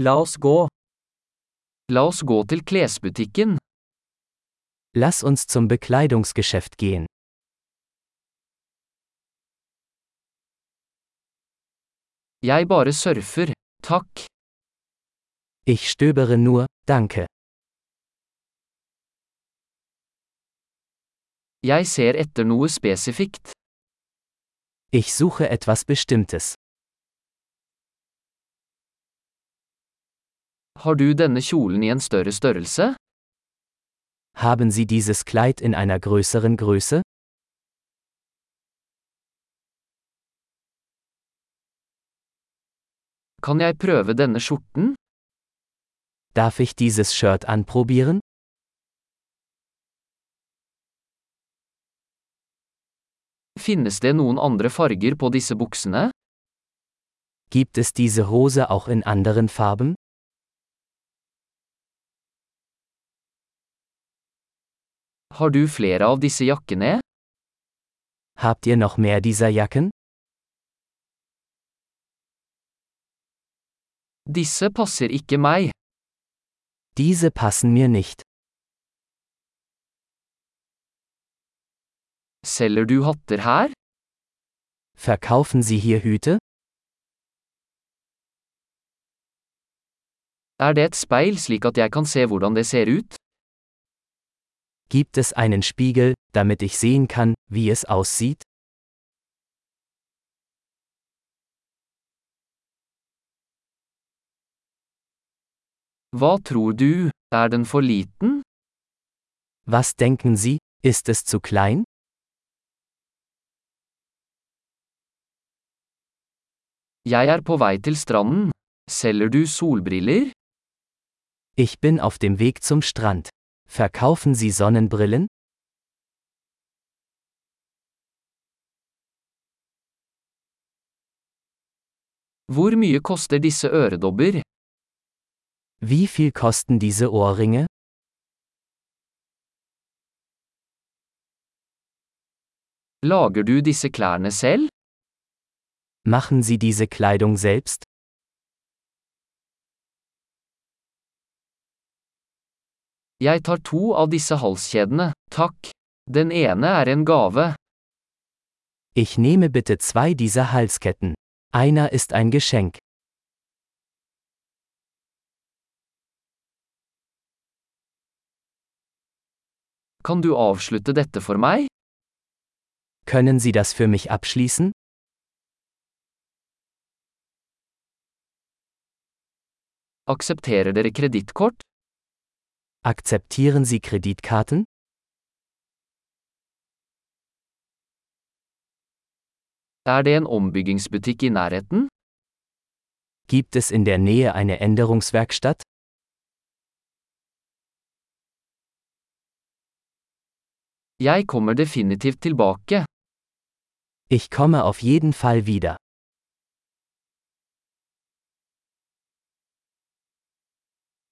La oss gå. La oss gå til klesbutikken. Lass uns zum Bekleidungsgeschäft gehen. Jeg bare surfer, takk. Ich stöbere nur, danke. Jeg ser etter noe spesifikt. Ich suche etwas Bestimmtes. Har du denne kjolen i en større størrelse? Haben Sie dieses Kleid in einer größeren Größe? Kan jeg prøve denne skjorten? Darf ich dieses Shirt anprobieren? Finnes det noen andre farger på disse buksene? Gibt es diese Hose auch in anderen Farben? Har du flere av disse jakkene? Habt ihr noch mehr dieser Jacken? Disse passer ikke meg. Diese passen mir nicht. Selger du hatter her? Verkaufen Sie hier Hüte? Er det et speil slik at jeg kan se hvordan det ser ut? Gibt es einen Spiegel, damit ich sehen kann, wie es aussieht? Hva tror du, er den for liten? Was denken Sie, ist es zu klein? Jeg er på vei til stranden. Selger du solbriller? Ich bin auf dem Weg zum Strand. Verkaufen Sie Sonnenbrillen? Hvor mye koster disse øredobber? Wie viel kosten diese Ohrringe? Lager du disse klærne selv? Machen Sie diese Kleidung selbst? Jeg tar to av disse halskjedene, takk. Den ene er en gave. Ich nehme bitte zwei dieser Halsketten. Einer ist ein Geschenk. Kan du avslutte dette for meg? Können Sie das für mich abschließen? Aksepterer dere kredittkort? Akzeptieren Sie Kreditkarten? Er det en ombyggingsbutikk i nærheten? Gibt es in der Nähe eine Änderungswerkstatt? Jeg kommer definitivt tilbake. Ich komme auf jeden Fall wieder.